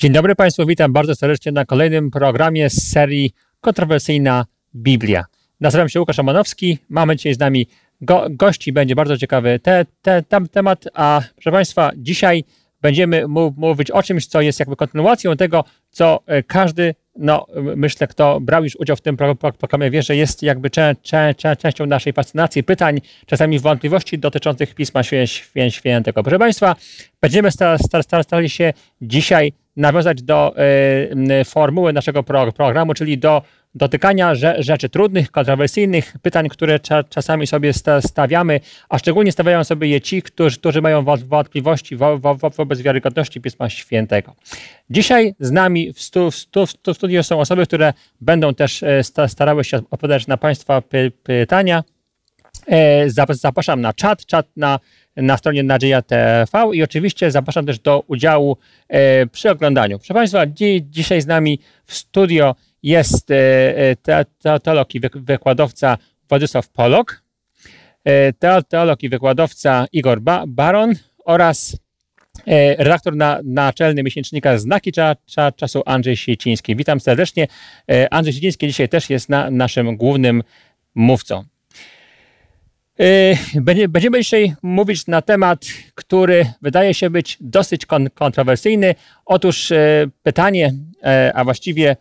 Dzień dobry Państwu, witam bardzo serdecznie na kolejnym programie z serii Kontrowersyjna Biblia. Nazywam się Łukasz Amanowski, mamy dzisiaj z nami go, gości, będzie bardzo ciekawy te, te, tam temat, a proszę Państwa, dzisiaj będziemy mówić o czymś, co jest jakby kontynuacją tego, co e, każdy, no myślę, kto brał już udział w tym programie, wie, że jest jakby cze, cze, cze, częścią naszej fascynacji, pytań, czasami wątpliwości dotyczących Pisma Świę, Świę, Świętego. Proszę Państwa, będziemy starali się dzisiaj nawiązać do y, formuły naszego pro, programu, czyli do dotykania rzeczy trudnych, kontrowersyjnych, pytań, które cza, czasami sobie stawiamy, a szczególnie stawiają sobie je ci, którzy, którzy mają wątpliwości wo, wo, wobec wiarygodności Pisma Świętego. Dzisiaj z nami w, stu, w, stu, w studiu są osoby, które będą też e, starały się odpowiadać na Państwa py, pytania. E, zapraszam na czat, czat na na stronie Nadzieja TV i oczywiście zapraszam też do udziału e, przy oglądaniu. Proszę Państwa, dzisiaj z nami w studio jest e, e, teolog i wykładowca Władysław Polok, teolog i wykładowca Igor Baron oraz redaktor na, naczelny miesięcznika Znaki cza, cza, Czasu Andrzej Sieciński. Witam serdecznie. Andrzej Sieciński dzisiaj też jest na, naszym głównym mówcą. Yy, będziemy dzisiaj mówić na temat, który wydaje się być dosyć kontrowersyjny. Otóż yy, pytanie, yy, a właściwie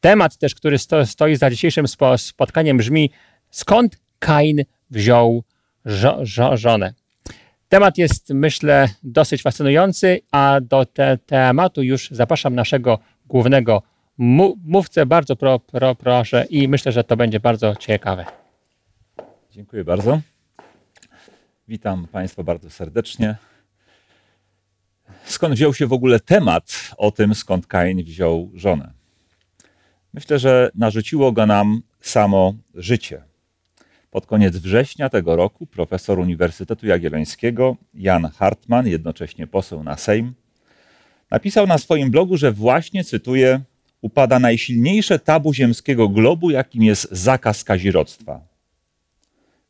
temat też, który stoi za dzisiejszym spotkaniem brzmi, skąd Kain wziął żonę? Temat jest, myślę, dosyć fascynujący, a do te tematu już zapraszam naszego głównego mówcę. Bardzo pro, pro, proszę i myślę, że to będzie bardzo ciekawe. Dziękuję bardzo. Witam Państwa bardzo serdecznie. Skąd wziął się w ogóle temat o tym, skąd Kain wziął żonę? Myślę, że narzuciło go nam samo życie. Pod koniec września tego roku profesor Uniwersytetu Jagiellońskiego Jan Hartman, jednocześnie poseł na Sejm, napisał na swoim blogu, że właśnie, cytuję, upada najsilniejsze tabu ziemskiego globu, jakim jest zakaz kazirodztwa.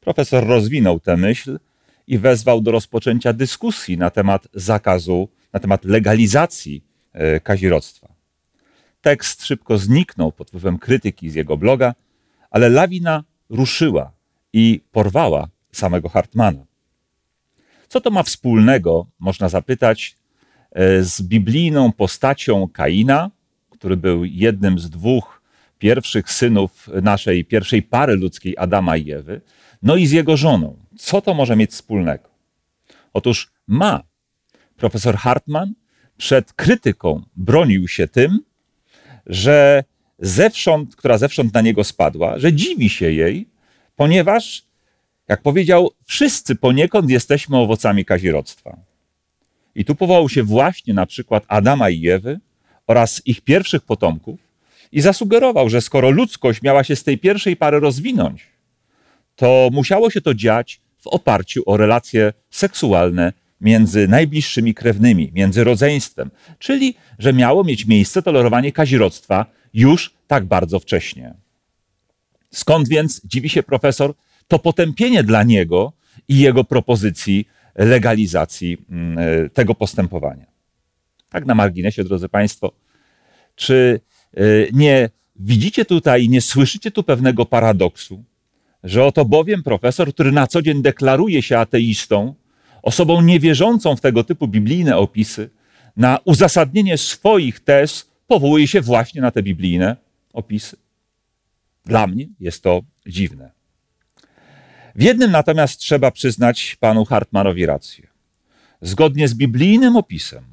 Profesor rozwinął tę myśl i wezwał do rozpoczęcia dyskusji na temat zakazu, na temat legalizacji e, kazirodztwa. Tekst szybko zniknął pod wpływem krytyki z jego bloga, ale lawina ruszyła i porwała samego Hartmana. Co to ma wspólnego, można zapytać, e, z biblijną postacią Kaina, który był jednym z dwóch pierwszych synów naszej pierwszej pary ludzkiej Adama i Ewy, no i z jego żoną. Co to może mieć wspólnego? Otóż ma. Profesor Hartman przed krytyką bronił się tym, że zewsząd, która zewsząd na niego spadła, że dziwi się jej, ponieważ, jak powiedział, wszyscy poniekąd jesteśmy owocami kazirodztwa. I tu powołał się właśnie na przykład Adama i Ewy oraz ich pierwszych potomków i zasugerował, że skoro ludzkość miała się z tej pierwszej pary rozwinąć, to musiało się to dziać w oparciu o relacje seksualne między najbliższymi krewnymi, między rodzeństwem, czyli że miało mieć miejsce tolerowanie kazirodztwa już tak bardzo wcześnie. Skąd więc, dziwi się profesor, to potępienie dla niego i jego propozycji legalizacji mm, e, tego postępowania? Tak na marginesie, drodzy Państwo, czy e, nie widzicie tutaj, nie słyszycie tu pewnego paradoksu? Że oto bowiem profesor, który na co dzień deklaruje się ateistą, osobą niewierzącą w tego typu biblijne opisy, na uzasadnienie swoich tez powołuje się właśnie na te biblijne opisy. Dla mnie jest to dziwne. W jednym natomiast trzeba przyznać panu Hartmanowi rację. Zgodnie z biblijnym opisem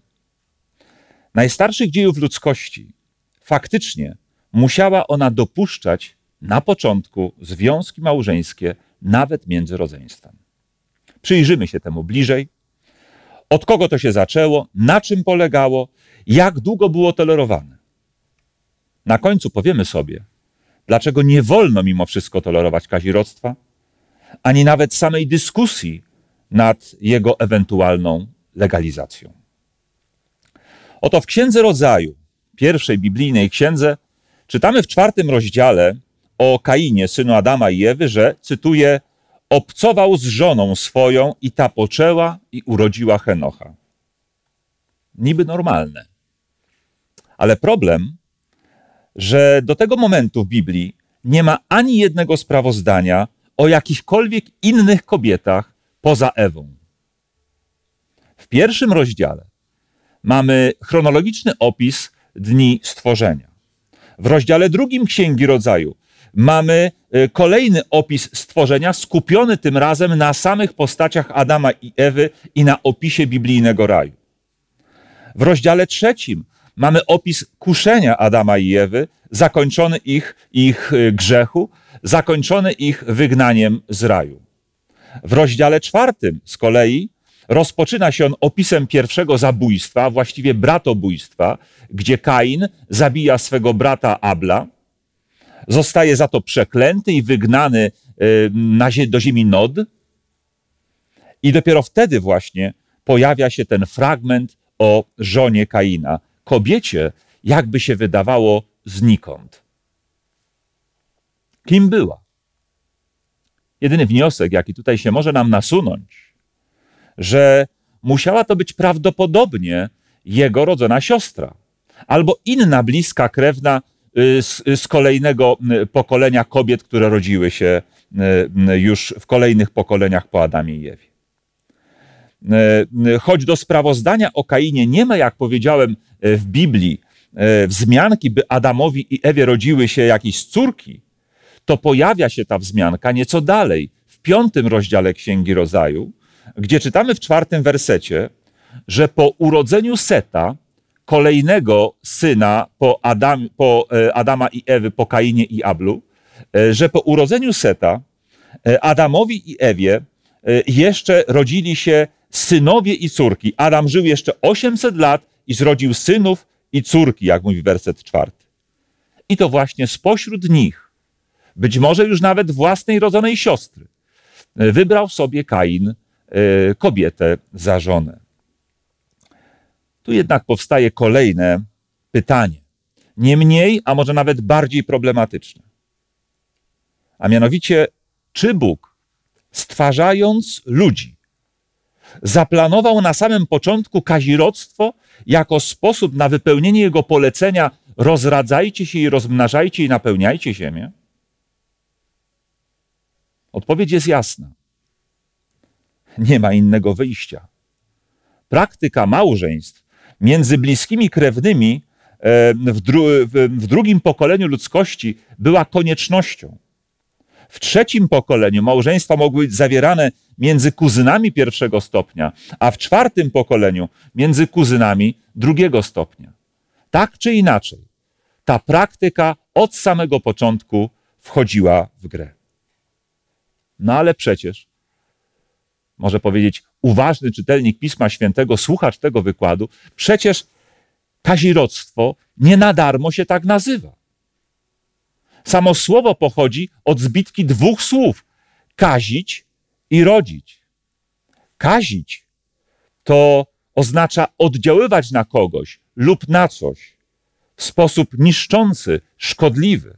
najstarszych dziejów ludzkości faktycznie musiała ona dopuszczać na początku związki małżeńskie, nawet między rodzeństwem. Przyjrzymy się temu bliżej. Od kogo to się zaczęło, na czym polegało, jak długo było tolerowane. Na końcu powiemy sobie, dlaczego nie wolno mimo wszystko tolerować kazirodztwa, ani nawet samej dyskusji nad jego ewentualną legalizacją. Oto w Księdze Rodzaju, pierwszej biblijnej księdze, czytamy w czwartym rozdziale o Kainie, synu Adama i Ewy, że, cytuję, obcował z żoną swoją i ta poczęła i urodziła Henocha. Niby normalne. Ale problem, że do tego momentu w Biblii nie ma ani jednego sprawozdania o jakichkolwiek innych kobietach poza Ewą. W pierwszym rozdziale mamy chronologiczny opis dni stworzenia. W rozdziale drugim Księgi Rodzaju mamy y, kolejny opis stworzenia, skupiony tym razem na samych postaciach Adama i Ewy i na opisie biblijnego raju. W rozdziale trzecim mamy opis kuszenia Adama i Ewy, zakończony ich, ich y, grzechu, zakończony ich wygnaniem z raju. W rozdziale czwartym z kolei rozpoczyna się on opisem pierwszego zabójstwa, właściwie bratobójstwa, gdzie Kain zabija swego brata Abla, zostaje za to przeklęty i wygnany y, do ziemi Nod. I dopiero wtedy właśnie pojawia się ten fragment o żonie Kaina, kobiecie, jakby się wydawało, znikąd. Kim była? Jedyny wniosek, jaki tutaj się może nam nasunąć, że musiała to być prawdopodobnie jego rodzona siostra albo inna bliska krewna z, z, kolejnego y, pokolenia kobiet, które rodziły się y, już w kolejnych pokoleniach po Adamie i Ewie. Choć do sprawozdania o Kainie nie ma, jak powiedziałem, w Biblii wzmianki, by Adamowi i Ewie rodziły się jakieś córki, to pojawia się ta wzmianka nieco dalej, w piątym rozdziale Księgi Rodzaju, gdzie czytamy w czwartym wersecie, że po urodzeniu Seta, kolejnego syna po, Adam, po e, Adama i Ewy, po Kainie i Ablu, e, że po urodzeniu Seta e, Adamowi i Ewie jeszcze rodzili się synowie i córki. Adam żył jeszcze 800 lat i zrodził synów i córki, jak mówi werset czwarty. I to właśnie spośród nich, być może już nawet własnej rodzonej siostry, wybrał sobie Kain kobietę za żonę. Tu jednak powstaje kolejne pytanie, nie mniej, a może nawet bardziej problematyczne. A mianowicie, czy Bóg, stwarzając ludzi, zaplanował na samym początku kazirodztwo jako sposób na wypełnienie jego polecenia rozradzajcie się i rozmnażajcie i napełniajcie ziemię? Odpowiedź jest jasna. Nie ma innego wyjścia. Praktyka małżeństw między bliskimi krewnymi w, dru w drugim pokoleniu ludzkości była koniecznością. W trzecim pokoleniu małżeństwa mogły być zawierane między kuzynami pierwszego stopnia, a w czwartym pokoleniu między kuzynami drugiego stopnia. Tak czy inaczej, ta praktyka od samego początku wchodziła w grę. No ale przecież może powiedzieć uważny czytelnik Pisma Świętego, słuchacz tego wykładu, przecież kazirodztwo nie na darmo się tak nazywa. Samo słowo pochodzi od zbitki dwóch słów: kazić i rodzić. Kazić to oznacza oddziaływać na kogoś lub na coś w sposób niszczący, szkodliwy.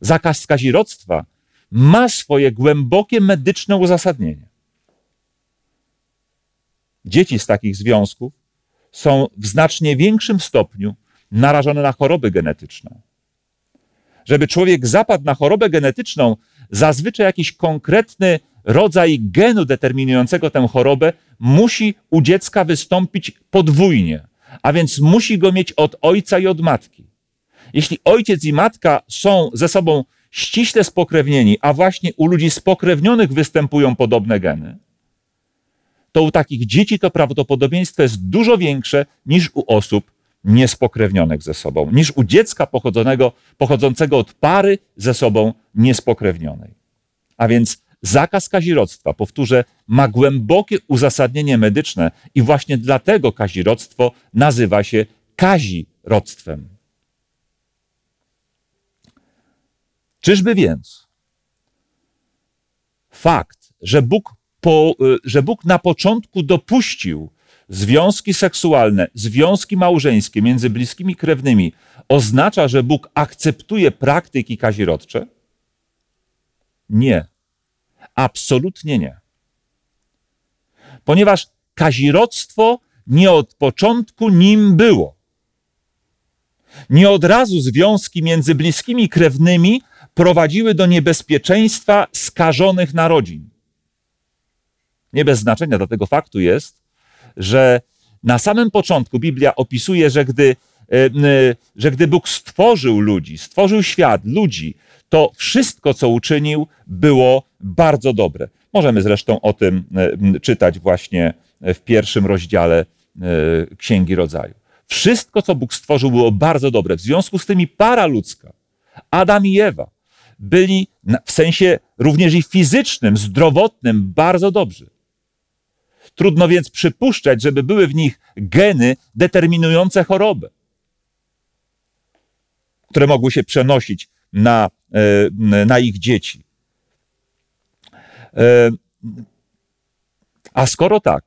Zakaz kazirodztwa ma swoje głębokie medyczne uzasadnienie. Dzieci z takich związków są w znacznie większym stopniu narażone na choroby genetyczne. Żeby człowiek zapadł na chorobę genetyczną, zazwyczaj jakiś konkretny rodzaj genu determinującego tę chorobę musi u dziecka wystąpić podwójnie, a więc musi go mieć od ojca i od matki. Jeśli ojciec i matka są ze sobą ściśle spokrewnieni, a właśnie u ludzi spokrewnionych występują podobne geny, to u takich dzieci to prawdopodobieństwo jest dużo większe niż u osób niespokrewnionych ze sobą, niż u dziecka pochodzącego od pary ze sobą niespokrewnionej. A więc zakaz kazirodztwa, powtórzę, ma głębokie uzasadnienie medyczne i właśnie dlatego kazirodztwo nazywa się kazirodztwem. Czyżby więc fakt, że Bóg, po, y, że Bóg na początku dopuścił związki seksualne, związki małżeńskie między bliskimi krewnymi, oznacza, że Bóg akceptuje praktyki kazirodcze? Nie. Absolutnie nie. Ponieważ kazirodztwo nie od początku nim było. Nie od razu związki między bliskimi krewnymi prowadziły do niebezpieczeństwa skażonych narodzin. Nie bez znaczenia dla tego faktu jest, że na samym początku Biblia opisuje, że gdy, e, że gdy Bóg stworzył ludzi, stworzył świat, ludzi, to wszystko, co uczynił, było bardzo dobre. Możemy zresztą o tym e, czytać właśnie w pierwszym rozdziale e, Księgi Rodzaju. Wszystko, co Bóg stworzył, było bardzo dobre. W związku z tymi para ludzka, Adam i Ewa, byli w sensie również i fizycznym, zdrowotnym bardzo dobrzy. Trudno więc przypuszczać, żeby były w nich geny determinujące chorobę, które mogły się przenosić na, e, na ich dzieci. E, a skoro tak,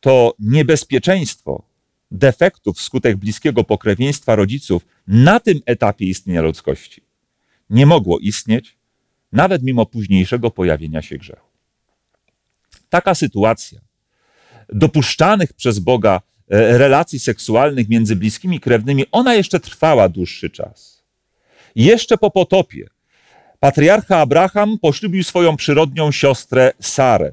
to niebezpieczeństwo defektów wskutek bliskiego pokrewieństwa rodziców na tym etapie istnienia ludzkości nie mogło istnieć, nawet mimo późniejszego pojawienia się grzechu. Taka sytuacja dopuszczanych przez Boga e, relacji seksualnych między bliskimi krewnymi, ona jeszcze trwała dłuższy czas. Jeszcze po potopie patriarcha Abraham poślubił swoją przyrodnią siostrę Sarę.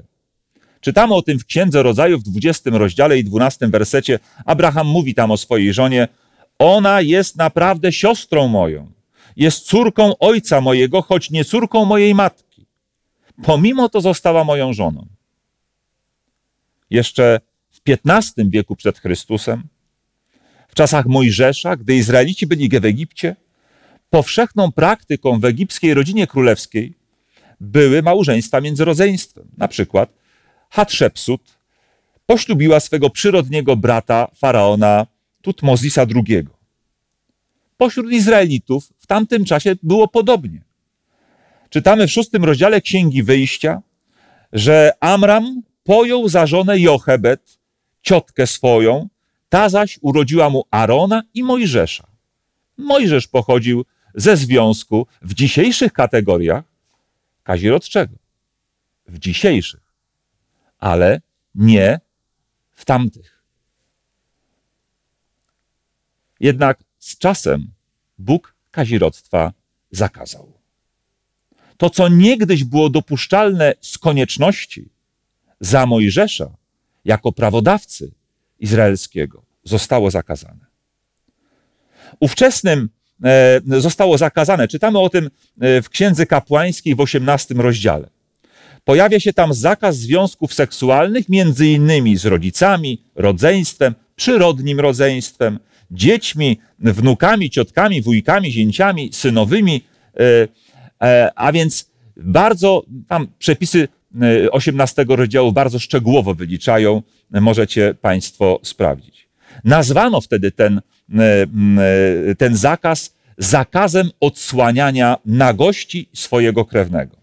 Czytamy o tym w Księdze Rodzaju w 20 rozdziale i 12 wersecie. Abraham mówi tam o swojej żonie: Ona jest naprawdę siostrą moją. Jest córką ojca mojego, choć nie córką mojej matki. Pomimo to została moją żoną. Jeszcze w XV wieku przed Chrystusem, w czasach Mojżesza, gdy Izraelici byli w Egipcie, powszechną praktyką w egipskiej rodzinie królewskiej były małżeństwa między rodzeństwem. Na przykład Hatshepsut poślubiła swego przyrodniego brata faraona Tutmozisa II. Pośród Izraelitów w tamtym czasie było podobnie. Czytamy w szóstym rozdziale Księgi Wyjścia, że Amram pojął za żonę Jochebet, ciotkę swoją, ta zaś urodziła mu Arona i Mojżesza. Mojżesz pochodził ze związku w dzisiejszych kategoriach kazirodczego. W dzisiejszych ale nie w tamtych. Jednak z czasem Bóg kazirodztwa zakazał. To, co niegdyś było dopuszczalne z konieczności za Mojżesza, jako prawodawcy izraelskiego, zostało zakazane. Ówczesnym e, zostało zakazane. Czytamy o tym e, w Księdze Kapłańskiej w 18 rozdziale. Pojawia się tam zakaz związków seksualnych, między innymi z rodzicami, rodzeństwem, przyrodnim rodzeństwem, dziećmi, wnukami, ciotkami, wujkami, zięciami, synowymi, e, e, a więc bardzo tam przepisy 18 e, rozdziału bardzo szczegółowo wyliczają, możecie Państwo sprawdzić. Nazwano wtedy ten, ten zakaz zakazem odsłaniania nagości swojego krewnego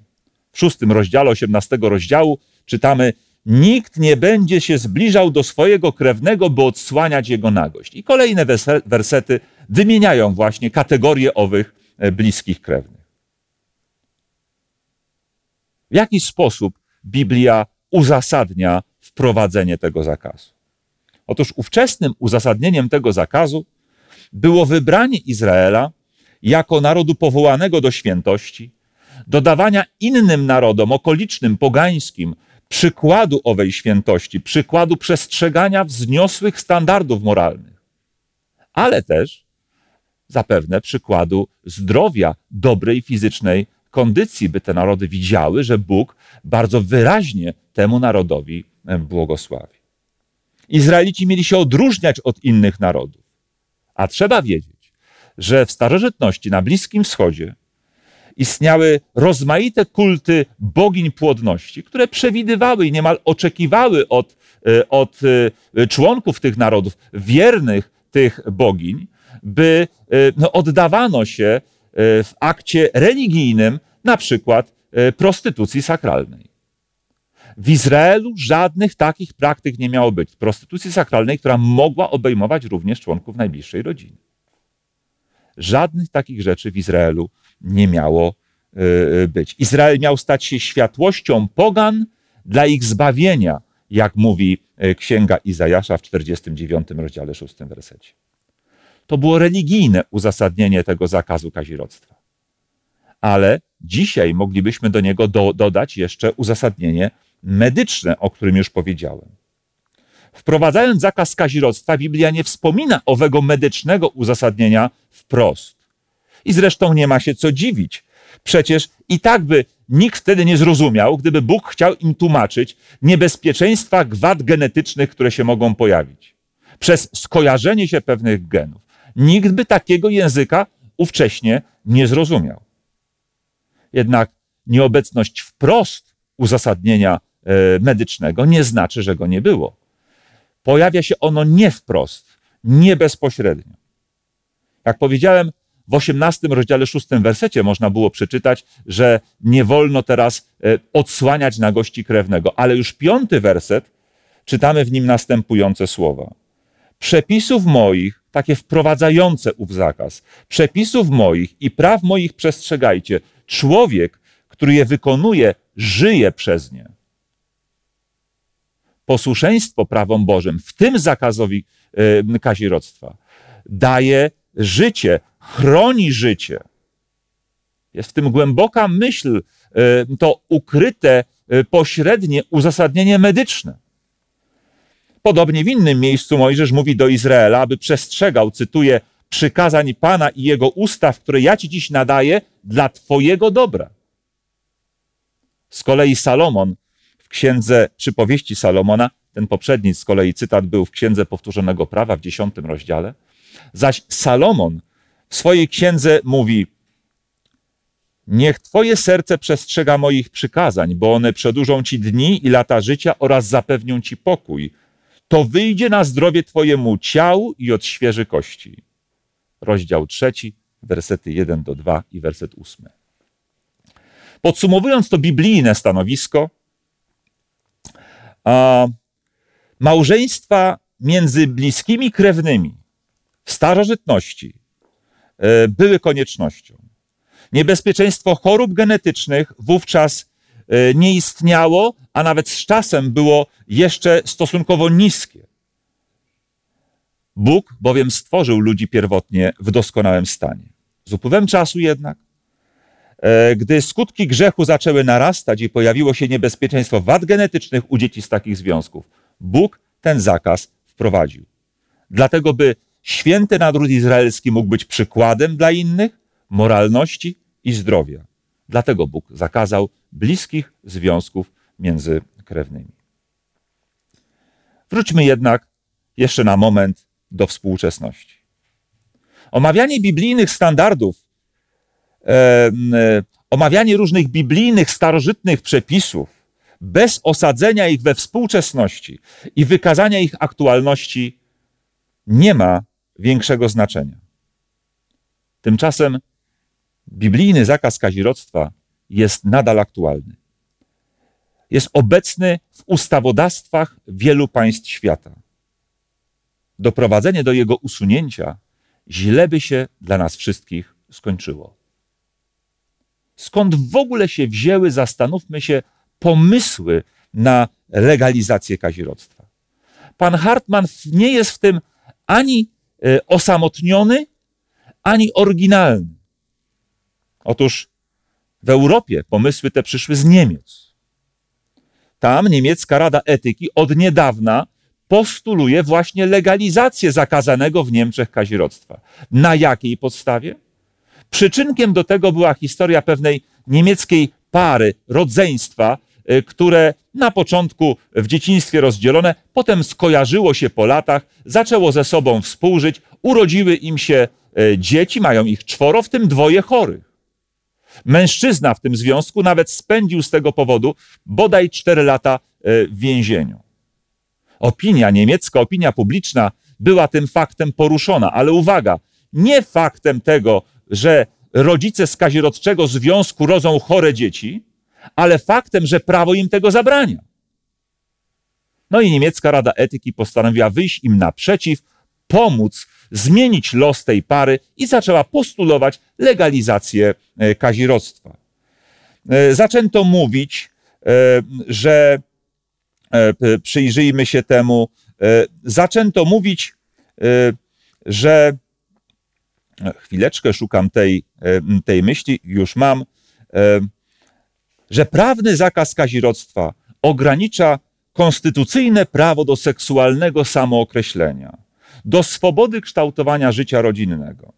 w szóstym rozdziale, osiemnastego rozdziału czytamy, nikt nie będzie się zbliżał do swojego krewnego, by odsłaniać jego nagość. I kolejne wersety wymieniają właśnie kategorie owych e, bliskich krewnych. W jaki sposób Biblia uzasadnia wprowadzenie tego zakazu? Otóż ówczesnym uzasadnieniem tego zakazu było wybranie Izraela jako narodu powołanego do świętości, dodawania innym narodom, okolicznym, pogańskim, przykładu owej świętości, przykładu przestrzegania wzniosłych standardów moralnych, ale też zapewne przykładu zdrowia, dobrej fizycznej kondycji, by te narody widziały, że Bóg bardzo wyraźnie temu narodowi błogosławi. Izraelici mieli się odróżniać od innych narodów, a trzeba wiedzieć, że w starożytności na Bliskim Wschodzie istniały rozmaite kulty bogiń płodności, które przewidywały i niemal oczekiwały od, e, od e, członków tych narodów, wiernych tych bogiń, by e, no, oddawano się w akcie religijnym, na przykład prostytucji sakralnej. W Izraelu żadnych takich praktyk nie miało być. Prostytucji sakralnej, która mogła obejmować również członków najbliższej rodziny. Żadnych takich rzeczy w Izraelu nie miało e, e, być. Izrael miał stać się światłością pogan dla ich zbawienia, jak mówi e, księga Izajasza w 49 rozdziale 6 wersecie. To było religijne uzasadnienie tego zakazu kazirodztwa. Ale dzisiaj moglibyśmy do niego do, dodać jeszcze uzasadnienie medyczne, o którym już powiedziałem. Wprowadzając zakaz kazirodztwa, Biblia nie wspomina owego medycznego uzasadnienia wprost. I zresztą nie ma się co dziwić. Przecież i tak by nikt wtedy nie zrozumiał, gdyby Bóg chciał im tłumaczyć niebezpieczeństwa gwad genetycznych, które się mogą pojawić przez skojarzenie się pewnych genów. Nikt by takiego języka ówcześnie nie zrozumiał. Jednak nieobecność wprost uzasadnienia e, medycznego nie znaczy, że go nie było. Pojawia się ono nie wprost, nie bezpośrednio. Jak powiedziałem, w 18 rozdziale 6 wersecie można było przeczytać, że nie wolno teraz e, odsłaniać nagości krewnego, ale już piąty werset czytamy w nim następujące słowa. Przepisów moich, takie wprowadzające ów zakaz, przepisów moich i praw moich przestrzegajcie. Człowiek, który je wykonuje, żyje przez nie. Posłuszeństwo prawom Bożym, w tym zakazowi yy, kazirodztwa, daje życie, chroni życie. Jest w tym głęboka myśl, y, to ukryte, y, pośrednie uzasadnienie medyczne. Podobnie w innym miejscu Mojżesz mówi do Izraela, aby przestrzegał, cytuję, przykazań Pana i Jego ustaw, które ja Ci dziś nadaję dla Twojego dobra. Z kolei Salomon w księdze przypowieści Salomona, ten poprzedni z kolei cytat był w księdze powtórzonego prawa w dziesiątym rozdziale, zaś Salomon w swojej księdze mówi: Niech Twoje serce przestrzega moich przykazań, bo one przedłużą Ci dni i lata życia oraz zapewnią Ci pokój. To wyjdzie na zdrowie Twojemu ciału i odświeży kości. Rozdział trzeci, wersety 1 do 2 i werset 8. Podsumowując to biblijne stanowisko, a, małżeństwa między bliskimi krewnymi w starożytności były koniecznością. Niebezpieczeństwo chorób genetycznych wówczas e, nie istniało, a nawet z czasem było jeszcze stosunkowo niskie. Bóg bowiem stworzył ludzi pierwotnie w doskonałym stanie. Z upływem czasu jednak, e, gdy skutki grzechu zaczęły narastać i pojawiło się niebezpieczeństwo wad genetycznych u dzieci z takich związków, Bóg ten zakaz wprowadził. Dlatego, by Święty naród izraelski mógł być przykładem dla innych moralności i zdrowia. Dlatego Bóg zakazał bliskich związków między krewnymi. Wróćmy jednak jeszcze na moment do współczesności. Omawianie biblijnych standardów, e, omawianie różnych biblijnych, starożytnych przepisów, bez osadzenia ich we współczesności i wykazania ich aktualności, nie ma większego znaczenia. Tymczasem biblijny zakaz kazirodztwa jest nadal aktualny. Jest obecny w ustawodawstwach wielu państw świata. Doprowadzenie do jego usunięcia źle by się dla nas wszystkich skończyło. Skąd w ogóle się wzięły, zastanówmy się, pomysły na legalizację kazirodztwa? Pan Hartman nie jest w tym ani osamotniony, ani oryginalny. Otóż w Europie pomysły te przyszły z Niemiec. Tam niemiecka Rada Etyki od niedawna postuluje właśnie legalizację zakazanego w Niemczech kazirodztwa. Na jakiej podstawie? Przyczynkiem do tego była historia pewnej niemieckiej pary, rodzeństwa, Y, które na początku w dzieciństwie rozdzielone, potem skojarzyło się po latach, zaczęło ze sobą współżyć, urodziły im się y, dzieci, mają ich czworo, w tym dwoje chorych. Mężczyzna w tym związku nawet spędził z tego powodu bodaj cztery lata y, w więzieniu. Opinia niemiecka, opinia publiczna była tym faktem poruszona, ale uwaga, nie faktem tego, że rodzice z kazirodczego związku rodzą chore dzieci, ale faktem, że prawo im tego zabrania. No i niemiecka Rada Etyki postanowiła wyjść im naprzeciw, pomóc zmienić los tej pary i zaczęła postulować legalizację e, kazirodztwa. E, zaczęto mówić, e, że przyjrzyjmy się temu, zaczęto mówić, że chwileczkę szukam tej, tej myśli, już mam, że prawny zakaz kazirodztwa ogranicza konstytucyjne prawo do seksualnego samookreślenia, do swobody kształtowania życia rodzinnego.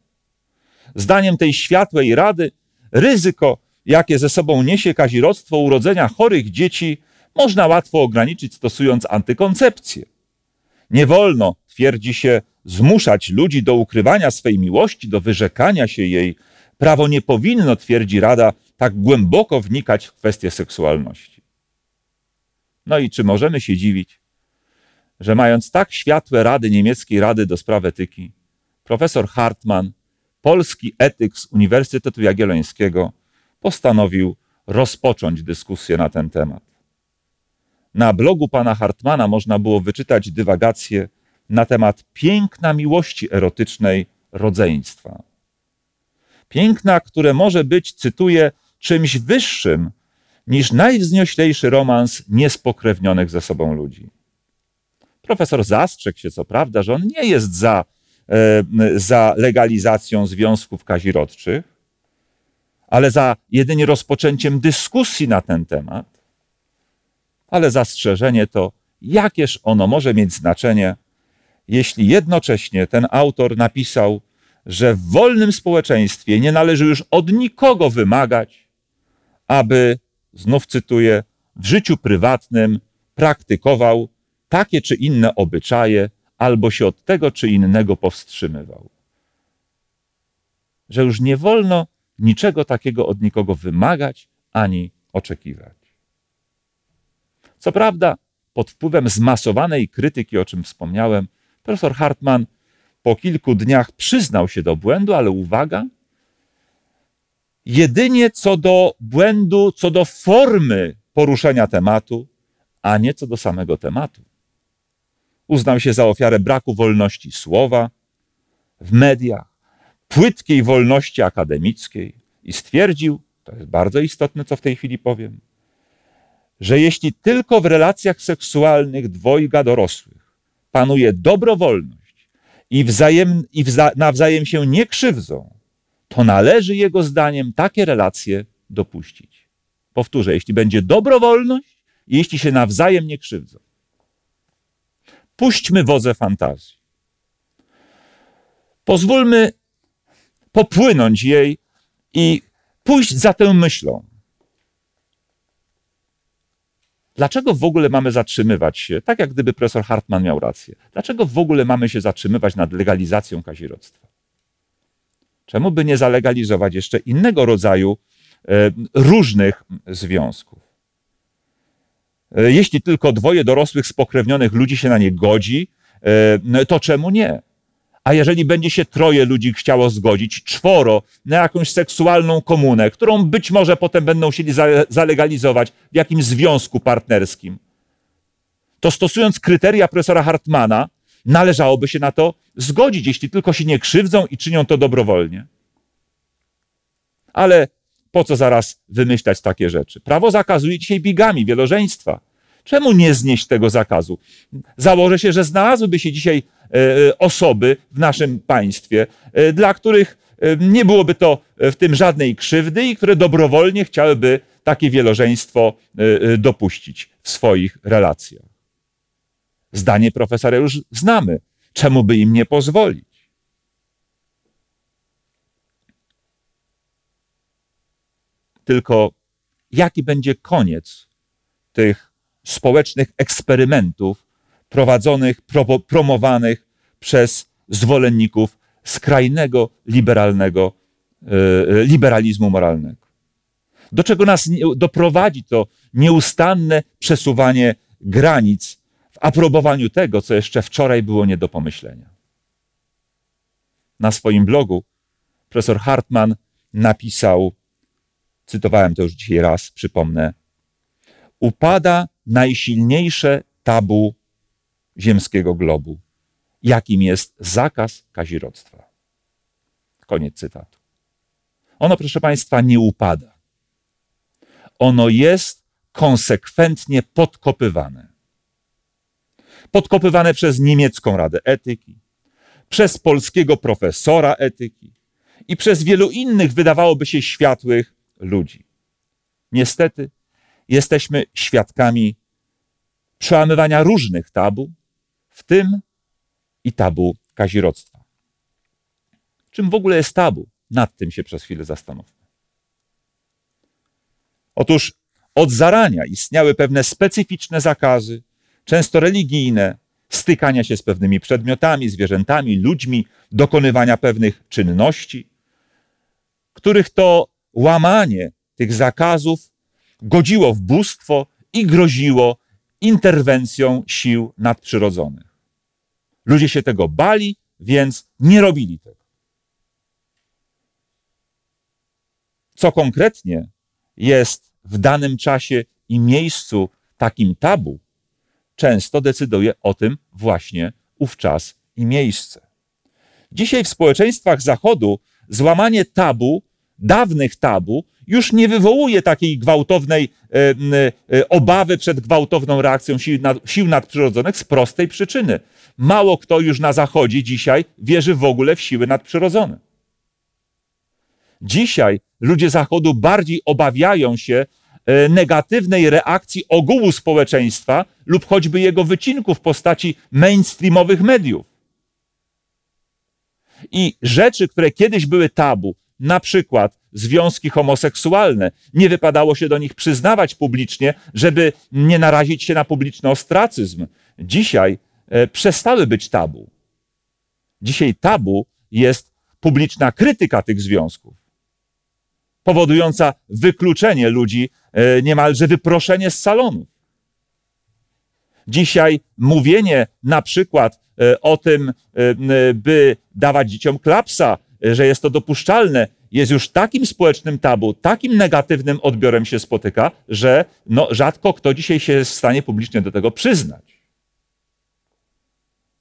Zdaniem tej światłej rady, ryzyko, jakie ze sobą niesie kazirodztwo urodzenia chorych dzieci, można łatwo ograniczyć stosując antykoncepcję. Nie wolno, twierdzi się, zmuszać ludzi do ukrywania swej miłości, do wyrzekania się jej. Prawo nie powinno, twierdzi Rada, tak głęboko wnikać w kwestie seksualności. No i czy możemy się dziwić, że mając tak światłe rady niemieckiej Rady do Spraw Etyki, profesor Hartmann, polski etyk z Uniwersytetu Jagiellońskiego, postanowił rozpocząć dyskusję na ten temat. Na blogu pana Hartmana można było wyczytać dywagacje na temat piękna miłości erotycznej rodzeństwa. Piękna, które może być, cytuję, czymś wyższym niż najwznioślejszy romans niespokrewnionych ze sobą ludzi. Profesor zastrzegł się, co prawda, że on nie jest za, e, za legalizacją związków kazirodczych, ale za jedynie rozpoczęciem dyskusji na ten temat. Ale zastrzeżenie to, jakież ono może mieć znaczenie, jeśli jednocześnie ten autor napisał, że w wolnym społeczeństwie nie należy już od nikogo wymagać, aby, znów cytuję, w życiu prywatnym praktykował takie czy inne obyczaje, albo się od tego czy innego powstrzymywał. Że już nie wolno niczego takiego od nikogo wymagać ani oczekiwać. Co prawda, pod wpływem zmasowanej krytyki, o czym wspomniałem, profesor Hartman po kilku dniach przyznał się do błędu, ale uwaga, jedynie co do błędu, co do formy poruszenia tematu, a nie co do samego tematu. Uznał się za ofiarę braku wolności słowa w mediach, płytkiej wolności akademickiej i stwierdził, to jest bardzo istotne, co w tej chwili powiem, że jeśli tylko w relacjach seksualnych dwojga dorosłych panuje dobrowolność i, wzajem, i wza, nawzajem się nie krzywdzą, to należy jego zdaniem takie relacje dopuścić. Powtórzę, jeśli będzie dobrowolność i jeśli się nawzajem nie krzywdzą. Puśćmy wodze fantazji. Pozwólmy popłynąć jej i pójść za tę myślą. Dlaczego w ogóle mamy zatrzymywać się, tak jak gdyby profesor Hartman miał rację, dlaczego w ogóle mamy się zatrzymywać nad legalizacją kazirodztwa? Czemu by nie zalegalizować jeszcze innego rodzaju e, różnych związków? E, jeśli tylko dwoje dorosłych, spokrewnionych ludzi się na nie godzi, e, to czemu nie? A jeżeli będzie się troje ludzi chciało zgodzić, czworo, na jakąś seksualną komunę, którą być może potem będą chcieli zalegalizować w jakimś związku partnerskim, to stosując kryteria profesora Hartmana, należałoby się na to zgodzić, jeśli tylko się nie krzywdzą i czynią to dobrowolnie. Ale po co zaraz wymyślać takie rzeczy? Prawo zakazuje dzisiaj bigami, wielożeństwa. Czemu nie znieść tego zakazu? Założę się, że znalazłyby się dzisiaj E, e, osoby w naszym państwie, e, dla których nie byłoby to w tym żadnej krzywdy i które dobrowolnie chciałyby takie wielożeństwo dopuścić w swoich relacjach. Zdanie profesora już znamy. Czemu by im nie pozwolić? Tylko jaki będzie koniec tych społecznych eksperymentów, prowadzonych, pro, promowanych przez zwolenników skrajnego liberalnego, e, liberalizmu moralnego. Do czego nas doprowadzi to nieustanne przesuwanie granic w aprobowaniu tego, co jeszcze wczoraj było nie do pomyślenia. Na swoim blogu profesor Hartman napisał, cytowałem to już dzisiaj raz, przypomnę, upada najsilniejsze tabu ziemskiego globu, jakim jest zakaz kazirodztwa. Koniec cytatu. Ono, proszę Państwa, nie upada. Ono jest konsekwentnie podkopywane. Podkopywane przez niemiecką Radę Etyki, przez polskiego profesora etyki, i przez wielu innych wydawałoby się światłych ludzi. Niestety jesteśmy świadkami przełamywania różnych tabu, w tym i tabu kazirodztwa. Czym w ogóle jest tabu? Nad tym się przez chwilę zastanówmy. Otóż od zarania istniały pewne specyficzne zakazy, często religijne, stykania się z pewnymi przedmiotami, zwierzętami, ludźmi, dokonywania pewnych czynności, których to łamanie tych zakazów godziło w bóstwo i groziło interwencją sił nadprzyrodzonych. Ludzie się tego bali, więc nie robili tego. Co konkretnie jest w danym czasie i miejscu takim tabu, często decyduje o tym właśnie ów czas i miejsce. Dzisiaj w społeczeństwach Zachodu złamanie tabu, dawnych tabu, już nie wywołuje takiej gwałtownej e, e, obawy przed gwałtowną reakcją sił, nad, sił nadprzyrodzonych z prostej przyczyny. Mało kto już na Zachodzie dzisiaj wierzy w ogóle w siły nadprzyrodzone. Dzisiaj ludzie Zachodu bardziej obawiają się negatywnej reakcji ogółu społeczeństwa lub choćby jego wycinku w postaci mainstreamowych mediów. I rzeczy, które kiedyś były tabu, na przykład związki homoseksualne, nie wypadało się do nich przyznawać publicznie, żeby nie narazić się na publiczny ostracyzm. Dzisiaj e, przestały być tabu. Dzisiaj tabu jest publiczna krytyka tych związków, powodująca wykluczenie ludzi, e, niemalże wyproszenie z salonów. Dzisiaj mówienie na przykład e, o tym, by dawać dzieciom klapsa, że jest to dopuszczalne, jest już takim społecznym tabu, takim negatywnym odbiorem się spotyka, że no, rzadko kto dzisiaj się jest w stanie publicznie do tego przyznać.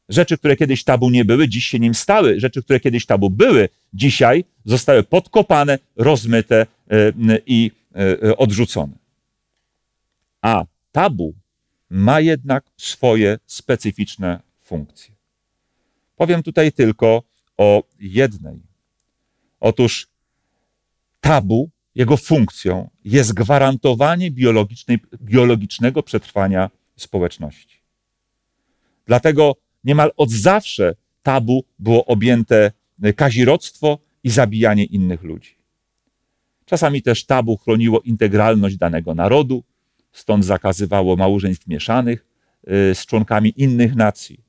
Rzeczy, które kiedyś tabu nie były, dziś się nim stały. Rzeczy, które kiedyś tabu były, dzisiaj zostały podkopane, rozmyte e, i e, odrzucone. A tabu ma jednak swoje specyficzne funkcje. Powiem tutaj tylko o jednej. Otóż tabu, jego funkcją jest gwarantowanie biologicznego przetrwania społeczności. Dlatego niemal od zawsze tabu było objęte kazirodztwo i zabijanie innych ludzi. Czasami też tabu chroniło integralność danego narodu, stąd zakazywało małżeństw mieszanych y, z członkami innych nacji.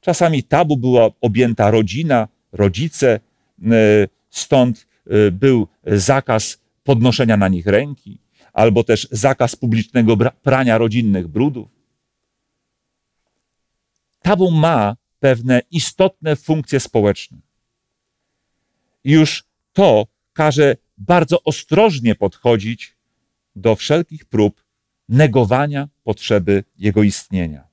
Czasami tabu była objęta rodzina, rodzice, y, stąd był zakaz podnoszenia na nich ręki, albo też zakaz publicznego prania rodzinnych brudów. Tabu ma pewne istotne funkcje społeczne. Już to każe bardzo ostrożnie podchodzić do wszelkich prób negowania potrzeby jego istnienia.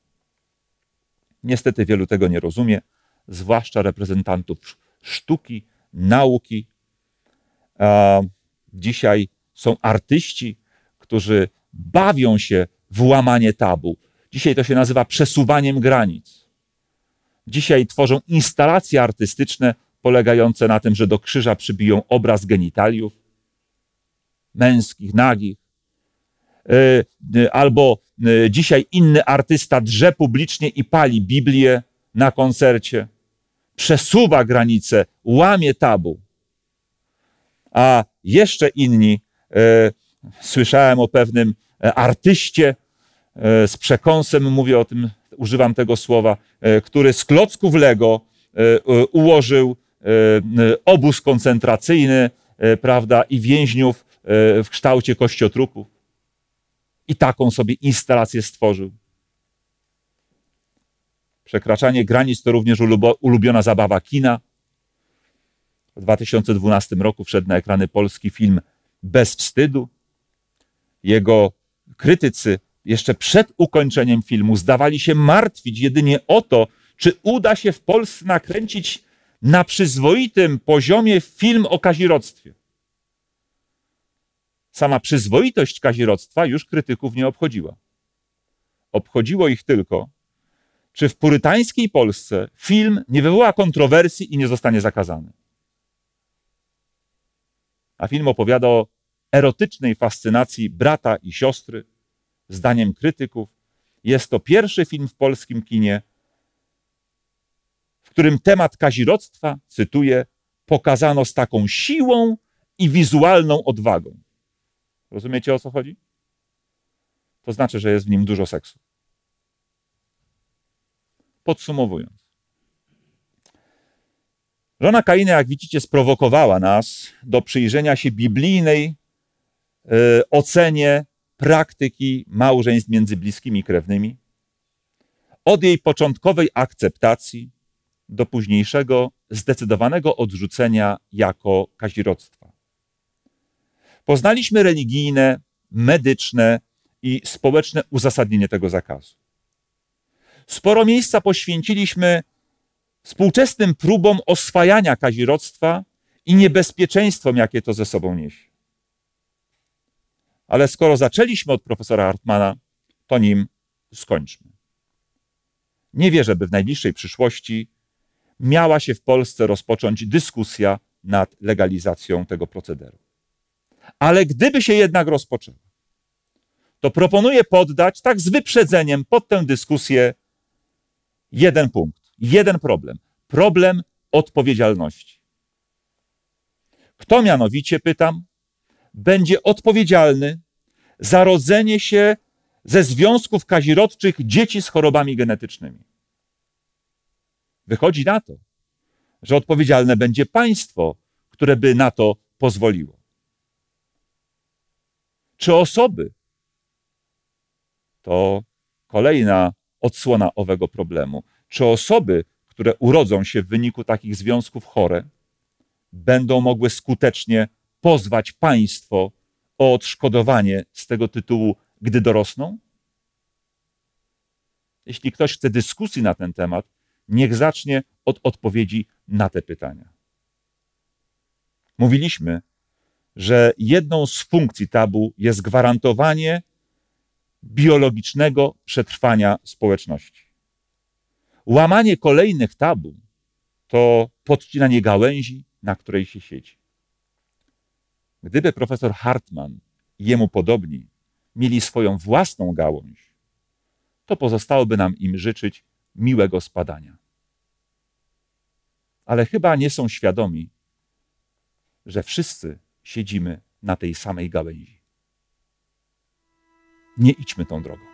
Niestety wielu tego nie rozumie, zwłaszcza reprezentantów sztuki, nauki Dzisiaj są artyści, którzy bawią się w łamanie tabu. Dzisiaj to się nazywa przesuwaniem granic. Dzisiaj tworzą instalacje artystyczne polegające na tym, że do krzyża przybiją obraz genitaliów męskich, nagich. E, albo e, dzisiaj inny artysta drze publicznie i pali Biblię na koncercie. Przesuwa granice, łamie tabu a jeszcze inni, e, słyszałem o pewnym e, artyście e, z przekąsem, mówię o tym, używam tego słowa, który z klocków Lego ułożył obóz koncentracyjny, prawda, i więźniów w kształcie kościotrupów. I taką sobie instalację stworzył. Przekraczanie granic to również ulubiona zabawa kina. W 2012 roku wszedł na ekrany polski film Bez wstydu. Jego krytycy jeszcze przed ukończeniem filmu zdawali się martwić jedynie o to, czy uda się w Polsce nakręcić na przyzwoitym poziomie film o kazirodztwie. Sama przyzwoitość kazirodztwa już krytyków nie obchodziła. Obchodziło ich tylko, czy w purytańskiej Polsce film nie wywoła kontrowersji i nie zostanie zakazany. A film opowiada o erotycznej fascynacji brata i siostry. Zdaniem krytyków jest to pierwszy film w polskim kinie, w którym temat kazirodztwa, cytuję, pokazano z taką siłą i wizualną odwagą. Rozumiecie o co chodzi? To znaczy, że jest w nim dużo seksu. Podsumowując. Żona Kaina, jak widzicie, sprowokowała nas do przyjrzenia się biblijnej y, ocenie praktyki małżeństw między bliskimi krewnymi. Od jej początkowej akceptacji do późniejszego zdecydowanego odrzucenia jako kazirodztwa. Poznaliśmy religijne, medyczne i społeczne uzasadnienie tego zakazu. Sporo miejsca poświęciliśmy współczesnym próbom oswajania kazirodztwa i niebezpieczeństwom, jakie to ze sobą niesie. Ale skoro zaczęliśmy od profesora Hartmana, to nim skończmy. Nie wierzę, by w najbliższej przyszłości miała się w Polsce rozpocząć dyskusja nad legalizacją tego procederu. Ale gdyby się jednak rozpoczęła, to proponuję poddać tak z wyprzedzeniem pod tę dyskusję jeden punkt, jeden problem. Problem odpowiedzialności. Kto mianowicie, pytam, będzie odpowiedzialny za rodzenie się ze związków kazirodczych dzieci z chorobami genetycznymi? Wychodzi na to, że odpowiedzialne będzie państwo, które by na to pozwoliło. Czy osoby, to kolejna odsłona owego problemu. Czy osoby, które urodzą się w wyniku takich związków chore, będą mogły skutecznie pozwać państwo o odszkodowanie z tego tytułu, gdy dorosną? Jeśli ktoś chce dyskusji na ten temat, niech zacznie od odpowiedzi na te pytania. Mówiliśmy, że jedną z funkcji tabu jest gwarantowanie biologicznego przetrwania społeczności. Łamanie kolejnych tabu to podcinanie gałęzi, na której się siedzi. Gdyby profesor Hartman i jemu podobni mieli swoją własną gałąź, to pozostałoby nam im życzyć miłego spadania. Ale chyba nie są świadomi, że wszyscy siedzimy na tej samej gałęzi. Nie idźmy tą drogą.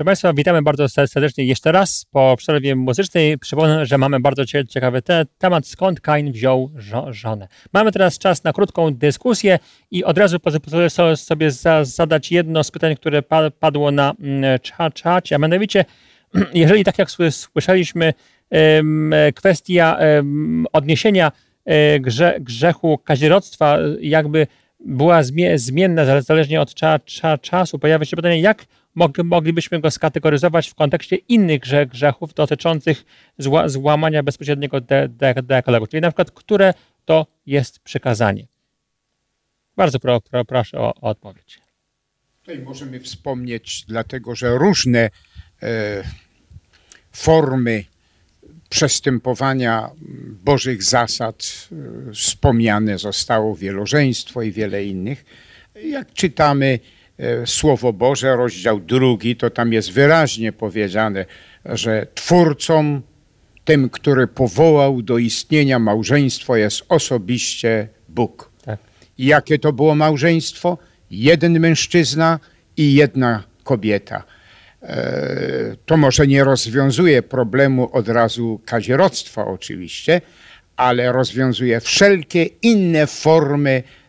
Proszę Państwa, witamy bardzo serdecznie jeszcze raz po przerwie muzycznej. Przypomnę, że mamy bardzo ciekawy te temat, skąd Kain wziął żo żonę. Mamy teraz czas na krótką dyskusję i od razu pozwolę sobie za zadać jedno z pytań, które padło na mm, czacie, a mianowicie, jeżeli tak jak słyszeliśmy, kwestia odniesienia e, grze, grzechu kazirodztwa jakby była zmienna zależnie od cza, cza, czasu. Pojawia się pytanie, jak moglibyśmy go skategoryzować w kontekście innych grzechów dotyczących zła, złamania bezpośredniego de, de, dekalogu, czyli na przykład, które to jest przykazanie. Bardzo pro, pro, proszę o, o, odpowiedź. Tutaj możemy wspomnieć, dlatego że różne e, formy przestępowania Bożych zasad e, wspomniane zostało wielożeństwo i wiele innych. Jak czytamy Słowo Boże, rozdział drugi, to tam jest wyraźnie powiedziane, że twórcą, tym, który powołał do istnienia małżeństwo, jest osobiście Bóg. Tak. I jakie to było małżeństwo? Jeden mężczyzna i jedna kobieta. E, to może nie rozwiązuje problemu od razu kazirodztwa oczywiście, ale rozwiązuje wszelkie inne formy e,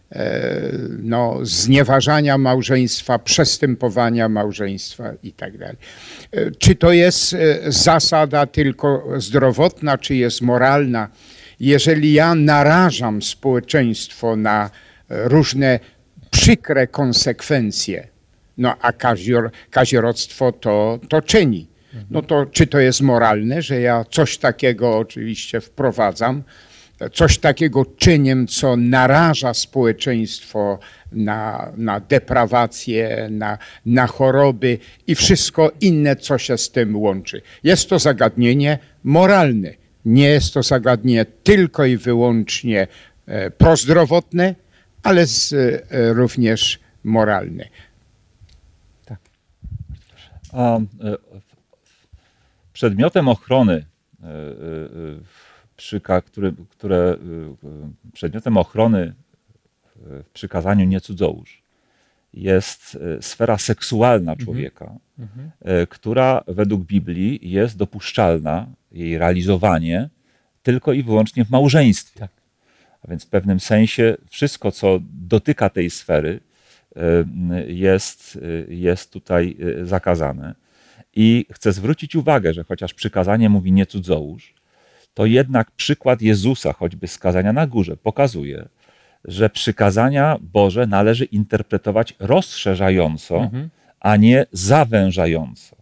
no, znieważania małżeństwa, przestępowania małżeństwa itd. Tak e, czy to jest zasada tylko zdrowotna, czy jest moralna? Jeżeli ja narażam społeczeństwo na różne przykre konsekwencje, no a kazior, kazirodztwo to, to czyni. No to czy to jest moralne, że ja coś takiego oczywiście wprowadzam, coś takiego czynię, co naraża społeczeństwo na, na deprawację, na, na choroby i wszystko inne, co się z tym łączy. Jest to zagadnienie moralne. Nie jest to zagadnienie tylko i wyłącznie e, prozdrowotne, ale z, e, również moralne. A e, przedmiotem ochrony, e, e, które, które przedmiotem ochrony w przykazaniu nie cudzołóż jest sfera seksualna mhm. człowieka, mhm. która według Biblii jest dopuszczalna, jej realizowanie tylko i wyłącznie w małżeństwie. Tak. A więc w pewnym sensie wszystko, co dotyka tej sfery, jest, jest tutaj zakazane. I chcę zwrócić uwagę, że chociaż przykazanie mówi nie cudzołóż, to jednak przykład Jezusa, choćby skazania na górze, pokazuje, że przykazania Boże należy interpretować rozszerzająco, mhm. a nie zawężająco.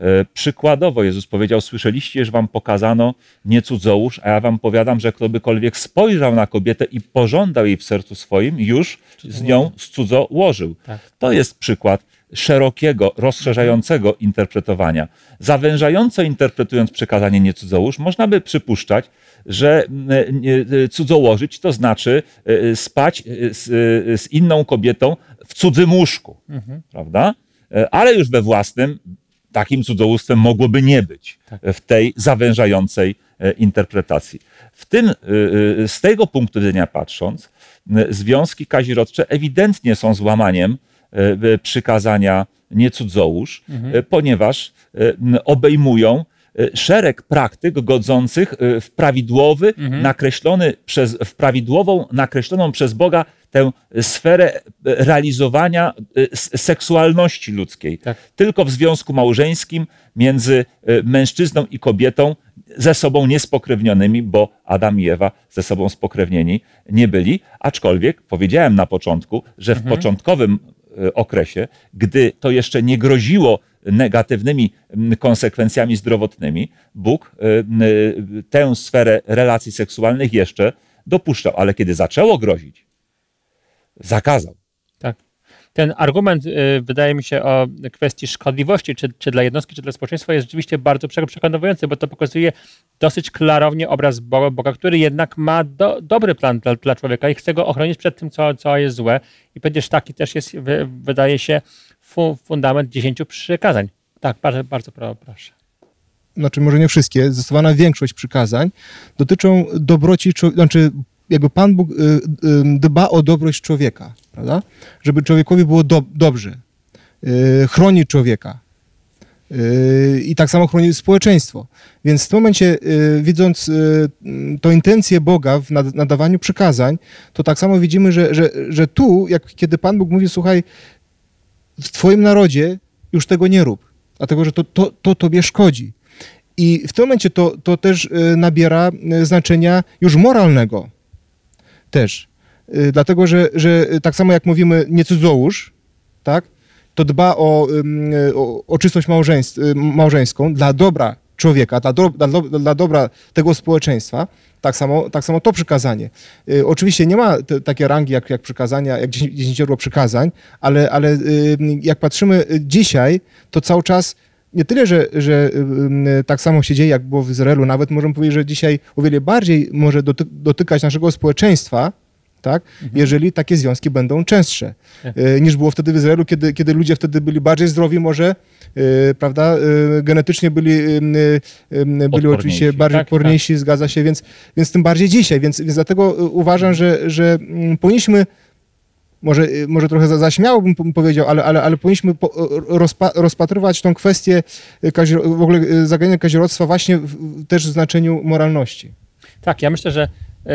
E, przykładowo Jezus powiedział, słyszeliście, że wam pokazano nie cudzołóż, a ja wam powiadam, że ktokolwiek spojrzał na kobietę i pożądał jej w sercu swoim, już z nią cudzołożył. Tak. To jest przykład szerokiego, rozszerzającego interpretowania. Zawężająco interpretując przekazanie nie cudzołóż, można by przypuszczać, że cudzołożyć to znaczy e, spać e, z, z inną kobietą w cudzym łóżku, mhm. prawda? Ale już we własnym takim cudzołóstwem mogłoby nie być tak. w tej zawężającej e, interpretacji. W tym, e, e, z tego punktu widzenia patrząc, związki kazirodcze ewidentnie są złamaniem przykazania nie cudzołóż, mhm. ponieważ obejmują szereg praktyk godzących w prawidłowy, mhm. nakreślony przez, w prawidłową, nakreśloną przez Boga tę sferę realizowania seksualności ludzkiej. Tak. Tylko w związku małżeńskim między mężczyzną i kobietą ze sobą niespokrewnionymi, bo Adam i Ewa ze sobą spokrewnieni nie byli, aczkolwiek powiedziałem na początku, że w mhm. początkowym okresie, gdy to jeszcze nie groziło negatywnymi konsekwencjami zdrowotnymi, Bóg tę sferę relacji seksualnych jeszcze dopuszczał, ale kiedy zaczęło grozić, zakazał. Ten argument, y, wydaje mi się, o kwestii szkodliwości, czy, czy dla jednostki, czy dla społeczeństwa, jest rzeczywiście bardzo przekonujący, bo to pokazuje dosyć klarownie obraz Boga, Boga który jednak ma do, dobry plan dla, dla, człowieka i chce go ochronić przed tym, co, co jest złe. I przecież taki też jest, wydaje się, fu, fundament dziesięciu przykazań. Tak, bardzo, bardzo proszę znaczy może nie wszystkie, zdecydowana większość przykazań dotyczą dobroci, znaczy jakby Pan Bóg y, y, dba o dobroć człowieka, prawda? Żeby człowiekowi było do, dobrze. Y, chroni człowieka. I tak samo chroni społeczeństwo. Więc w tym momencie, widząc tą intencję Boga w nad- nadawaniu przykazań, to tak samo widzimy, że, że, że tu, jak kiedy Pan Bóg mówi, słuchaj, w Twoim narodzie już tego nie rób, dlatego że to, to, to Tobie szkodzi. I w tym momencie to, to też nabiera znaczenia już moralnego. Też. Y, Dlatego, że, że tak samo jak mówimy nie cudzołóż, tak, to dba o, o, o czystość y, małżeńską dla dobra człowieka, dla, do, dla, dla dobra tego społeczeństwa, tak samo, tak samo to przykazanie. Y, oczywiście nie ma takiej rangi jak, jak przykazania, jak dziesię- dziesięcioro przykazań, ale, ale y, jak patrzymy y, dzisiaj, to cały czas nie tyle, że, że tak samo się dzieje, jak było w Izraelu, nawet możemy powiedzieć, że dzisiaj o wiele bardziej może doty, dotykać naszego społeczeństwa, tak, jeżeli takie związki będą częstsze, y, niż było wtedy w Izraelu, kiedy, kiedy ludzie wtedy byli bardziej zdrowi może, y, prawda, y, genetycznie byli, byli oczywiście bardziej Tak, tak. odporniejsi, zgadza się, więc, więc tym bardziej dzisiaj, więc, więc dlatego uważam, że, że mm, powinniśmy może, y, może trochę za, za bym powiedział, ale, ale, ale powinniśmy po, rozpa, rozpatrywać tą kwestię y, w ogóle y, zagadnienia kazirodztwa właśnie w, też w znaczeniu moralności. Tak, ja myślę, że y,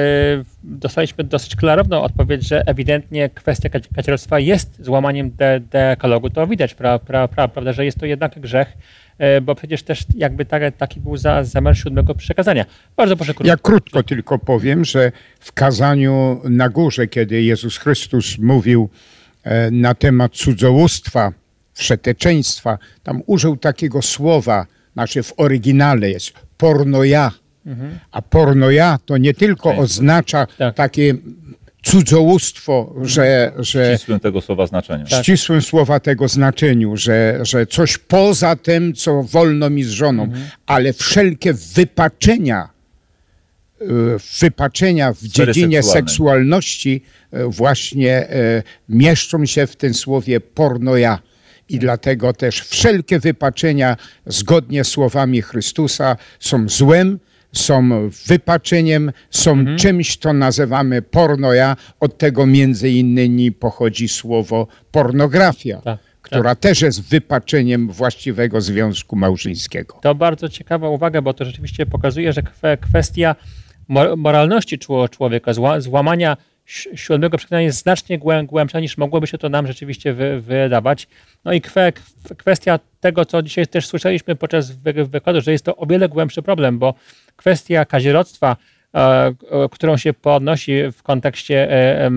dostaliśmy dosyć klarowną odpowiedź, że ewidentnie kwestia kaciorostwa jest złamaniem de, dekalogu. To widać, pra, pra, pra, prawda, że jest to jednak grzech, y, bo przecież też jakby tak, taki był za, zamiar siódmego przekazania. Bardzo proszę krótko. Ja krótko tylko powiem, że w kazaniu na górze, kiedy Jezus Chrystus mówił e, na temat cudzołóstwa, wszeteczeństwa, tam użył takiego słowa, znaczy w oryginale jest pornoja. A pornoja to nie tylko oznacza Tak. takie cudzołóstwo, że, że ścisłym tego słowa znaczeniu. ścisłym słowa tego znaczeniu, że, że coś poza tym, co wolno mi z żoną, ale wszelkie wypaczenia, y, wypaczenia w Sfery dziedzinie seksualności y, właśnie y, mieszczą się w tym słowie pornoja. I dlatego też wszelkie wypaczenia, zgodnie z słowami Chrystusa, są złem, są wypaczeniem, są czymś, co nazywamy pornoja. Od tego między innymi pochodzi słowo pornografia, Tak, która też jest wypaczeniem właściwego związku małżeńskiego. To bardzo ciekawa uwaga, bo to rzeczywiście pokazuje, że kwe, kwestia mor- moralności czło- człowieka, zła, złamania siódmego przekazania jest znacznie głę- głębsza niż mogłoby się to nam rzeczywiście wy, wydawać. No i kwe, kw- kwestia tego, co dzisiaj też słyszeliśmy podczas wy- wykładu, że jest to o wiele głębszy problem, bo kwestia kazirodztwa, e, e, którą się podnosi w kontekście e,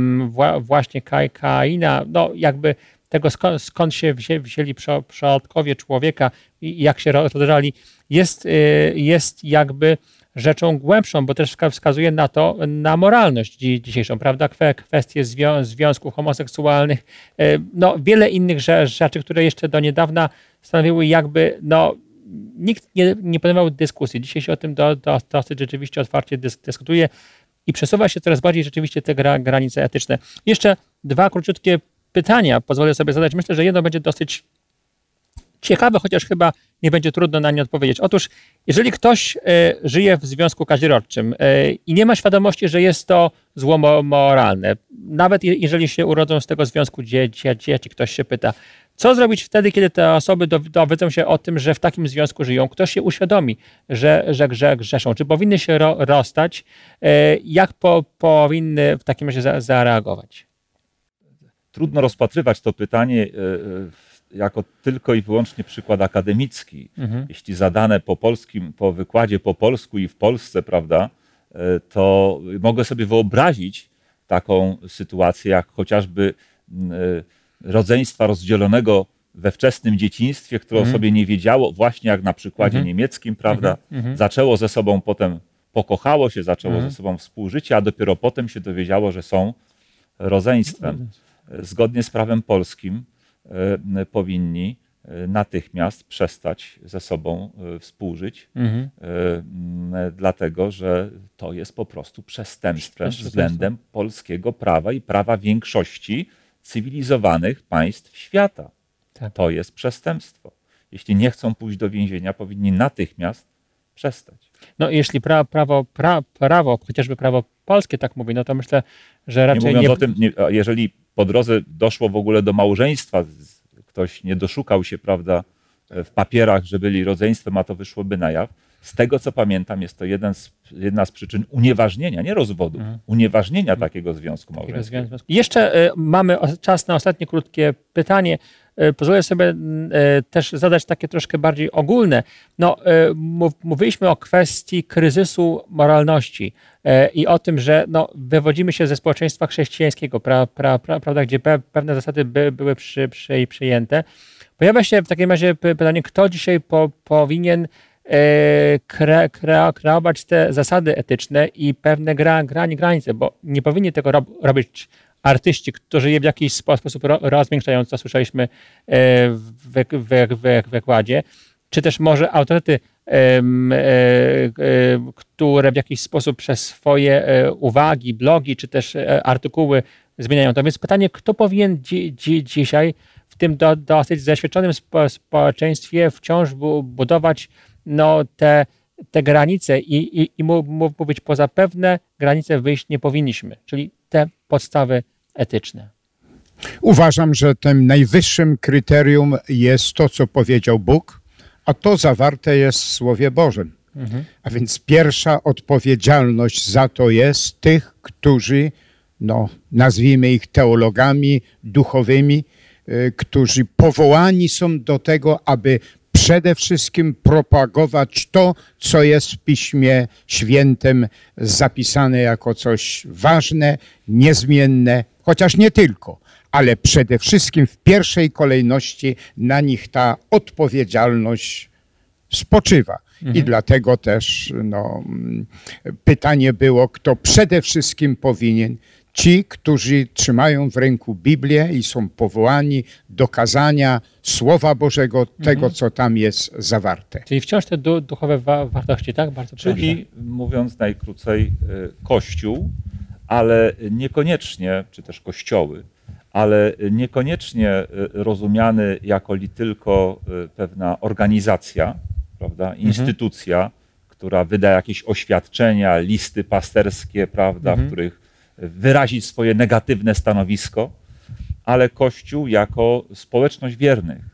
właśnie Kai- Kaina, no jakby tego skąd, skąd się wzię, wzięli przo- przodkowie człowieka i jak się ro- rozszerzali, jest, jest jakby rzeczą głębszą, bo też wska- wskazuje na to, na moralność dzi- dzisiejszą, prawda? Kwe, kwestie zwią- związków homoseksualnych, y, no wiele innych rze- rzeczy, które jeszcze do niedawna stanowiły jakby, no nikt nie, nie podejmował dyskusji. Dzisiaj się o tym do, do, dosyć rzeczywiście otwarcie dys, dyskutuje i przesuwa się coraz bardziej rzeczywiście te gra, granice etyczne. Jeszcze dwa króciutkie pytania pozwolę sobie zadać. Myślę, że jedno będzie dosyć ciekawe, chociaż chyba nie będzie trudno na nie odpowiedzieć. Otóż, jeżeli ktoś e, żyje w związku kazirodczym e, i nie ma świadomości, że jest to zło mo- moralne, nawet je- jeżeli się urodzą z tego związku dzie- dzie- dzieci, ktoś się pyta, co zrobić wtedy, kiedy te osoby dow- dowiedzą się o tym, że w takim związku żyją? Ktoś się uświadomi, że, że grze, grzeszą? Czy powinny się ro, rozstać? E, Jak po, powinny w takim razie za, zareagować? Trudno rozpatrywać to pytanie e, jako tylko i wyłącznie przykład akademicki. Mhm. Jeśli zadane po polskim, po wykładzie po polsku i w Polsce, prawda, e, to mogę sobie wyobrazić taką sytuację, jak chociażby m, e, rodzeństwa rozdzielonego we wczesnym dzieciństwie, które o Mhm. sobie nie wiedziało, właśnie jak na przykładzie Mhm. niemieckim, prawda, Mhm. zaczęło ze sobą potem, pokochało się, zaczęło Mhm. ze sobą współżycie, a dopiero potem się dowiedziało, że są rodzeństwem. Zgodnie z prawem polskim e, powinni e, natychmiast przestać ze sobą e, współżyć, Mhm. e, dlatego że to jest po prostu przestępstwem Przestępstwo. względem polskiego prawa i prawa większości cywilizowanych państw świata. Tak. To jest przestępstwo. Jeśli nie chcą pójść do więzienia, powinni natychmiast przestać. No jeśli pra, prawo, pra, prawo, chociażby prawo polskie tak mówi, no to myślę, że Nie raczej nie... o tym, nie, jeżeli po drodze doszło w ogóle do małżeństwa, ktoś nie doszukał się, prawda, w papierach, że byli rodzeństwem, a to wyszłoby na jaw. Z tego co pamiętam, jest to z, jedna z przyczyn unieważnienia, nie rozwodu, Mhm. unieważnienia takiego związku małżeńskiego. Jeszcze e, mamy czas na ostatnie krótkie pytanie. E, Pozwolę sobie mm, e, też zadać takie troszkę bardziej ogólne. No, e, mów- mówiliśmy o kwestii kryzysu moralności i o tym, że no, wywodzimy się ze społeczeństwa chrześcijańskiego, pra, pra, pra, prawda, gdzie pe, pewne zasady by, były przy, przy, przyjęte. Pojawia się w takim razie py- pytanie, kto dzisiaj po, powinien kre, kre, kreować te zasady etyczne i pewne gra, granice, bo nie powinni tego rob, robić artyści, którzy je w jakiś spo- sposób ro, rozmiękczająco, słyszeliśmy e, w, w, w wykładzie, czy też może autorytety, e, e, które w jakiś sposób przez swoje uwagi, blogi, czy też artykuły zmieniają to. Więc pytanie, kto powinien dzi, dzi, dzisiaj w tym do, dosyć zaświadczonym spo, społeczeństwie wciąż bu, budować no, te, te granice i, i, i mówić, poza pewne granice wyjść nie powinniśmy, czyli te podstawy etyczne. Uważam, że tym najwyższym kryterium jest to, co powiedział Bóg, a to zawarte jest w Słowie Bożym. A więc pierwsza odpowiedzialność za to jest tych, którzy, no, nazwijmy ich teologami duchowymi, y, którzy powołani są do tego, aby przede wszystkim propagować to, co jest w Piśmie Świętym zapisane jako coś ważne, niezmienne, chociaż nie tylko, ale przede wszystkim w pierwszej kolejności na nich ta odpowiedzialność spoczywa. I dlatego też no, mm, pytanie było, kto przede wszystkim powinien. Ci, którzy trzymają w ręku Biblię i są powołani do kazania Słowa Bożego, tego, co tam jest zawarte. Czyli wciąż te du, duchowe wa, wartości, tak? Bardzo proszę. Czyli mówiąc najkrócej, y, Kościół, ale niekoniecznie, czy też kościoły, ale niekoniecznie y, rozumiany jako li tylko y, pewna organizacja, prawda, instytucja, która wyda jakieś oświadczenia, listy pasterskie, prawda, w których wyrazi swoje negatywne stanowisko, ale Kościół jako społeczność wiernych.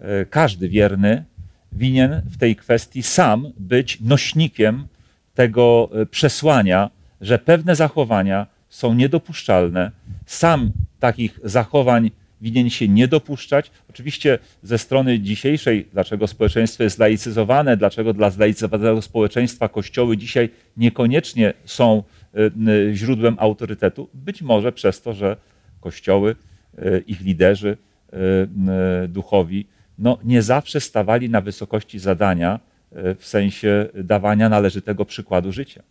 E, Każdy wierny winien w tej kwestii sam być nośnikiem tego e, przesłania, że pewne zachowania są niedopuszczalne. Sam takich zachowań winien się nie dopuszczać. Oczywiście ze strony dzisiejszej, dlaczego społeczeństwo jest zlaicyzowane, dlaczego dla zlaicyzowanego społeczeństwa kościoły dzisiaj niekoniecznie są źródłem autorytetu, być może przez to, że kościoły, e, ich liderzy duchowi, no, nie zawsze stawali na wysokości zadania w sensie dawania należytego przykładu życia.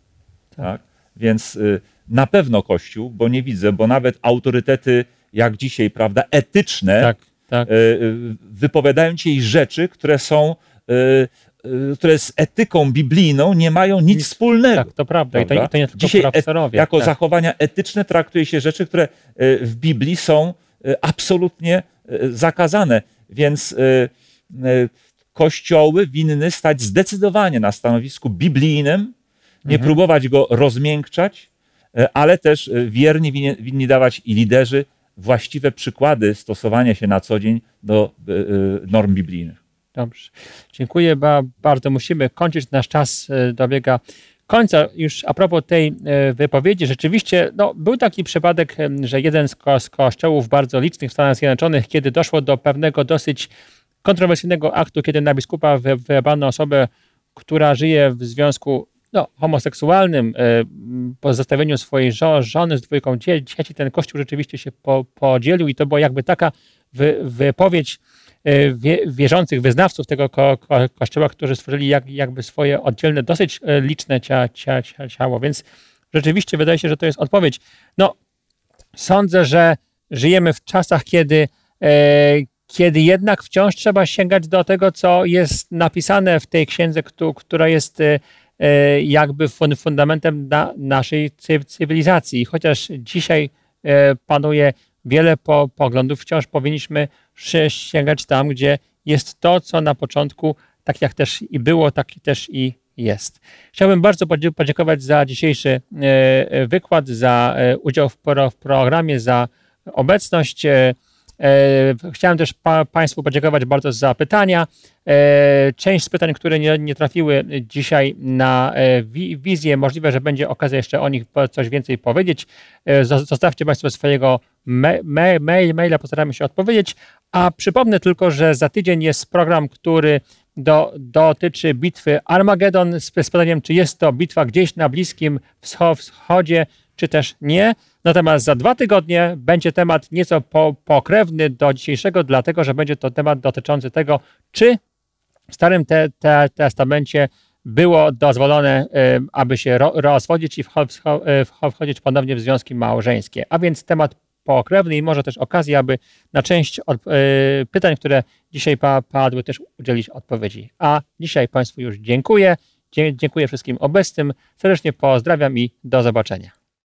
Tak. Więc y, na pewno Kościół, bo nie widzę, bo nawet autorytety, jak dzisiaj, prawda, etyczne, Tak, tak. y, y, wypowiadają dzisiaj rzeczy, które są, y, y, które z etyką biblijną nie mają nic, Nic- wspólnego. Tak, to prawda. I to, to nie tylko Dzisiaj et, jako tak. zachowania etyczne traktuje się rzeczy, które y, w Biblii są y, absolutnie y, zakazane. Więc y, y, kościoły winny stać zdecydowanie na stanowisku biblijnym, nie Mhm. próbować go rozmiękczać, y, ale też y, wierni winni, winni dawać i liderzy właściwe przykłady stosowania się na co dzień do y, y, norm biblijnych. Dobrze. Dziękuję ba, bardzo. Musimy kończyć. Nasz czas e, dobiega końca. Już a propos tej e, wypowiedzi, rzeczywiście no, był taki przypadek, że jeden z, ko, z kościołów bardzo licznych w Stanach Zjednoczonych, kiedy doszło do pewnego dosyć kontrowersyjnego aktu, kiedy na biskupa wy- wybrano osobę, która żyje w związku no, homoseksualnym, e, po zostawieniu swojej żo, żony z dwójką dzie, dzieci, ten kościół rzeczywiście się po, podzielił i to była jakby taka wy, wypowiedź wie, wierzących wyznawców tego ko, ko, kościoła, którzy stworzyli jak, jakby swoje oddzielne, dosyć e, liczne cia, cia, cia, ciało, więc rzeczywiście wydaje się, że to jest odpowiedź. No, sądzę, że żyjemy w czasach, kiedy, e, kiedy jednak wciąż trzeba sięgać do tego, co jest napisane w tej księdze, któ- która jest e, e, jakby fun- fundamentem na naszej cy- cywilizacji. I chociaż dzisiaj e, panuje wiele po, poglądów, wciąż powinniśmy sięgać tam, gdzie jest to, co na początku, tak jak też i było, tak też i jest. Chciałbym bardzo podziękować za dzisiejszy e, e, wykład, za e, udział w programie, za obecność. E, Chciałem też pa, Państwu podziękować bardzo za pytania. E, część z pytań, które nie, nie trafiły dzisiaj na e, wizję, możliwe, że będzie okazja jeszcze o nich coś więcej powiedzieć. Zostawcie Państwo swojego mail, maila, postaramy się odpowiedzieć. A przypomnę tylko, że za tydzień jest program, który do, dotyczy bitwy Armagedon z, z pytaniem, czy jest to bitwa gdzieś na Bliskim Wschodzie, czy też nie. Natomiast za dwa tygodnie będzie temat nieco po, pokrewny do dzisiejszego, dlatego że będzie to temat dotyczący tego, czy w Starym te, te, Testamencie było dozwolone, aby się rozwodzić i wchodzić ponownie w związki małżeńskie. A więc temat pokrewny i może też okazja, aby na część od, pytań, które dzisiaj padły, też udzielić odpowiedzi. A dzisiaj Państwu już dziękuję. Dziękuję wszystkim obecnym. Serdecznie pozdrawiam i do zobaczenia.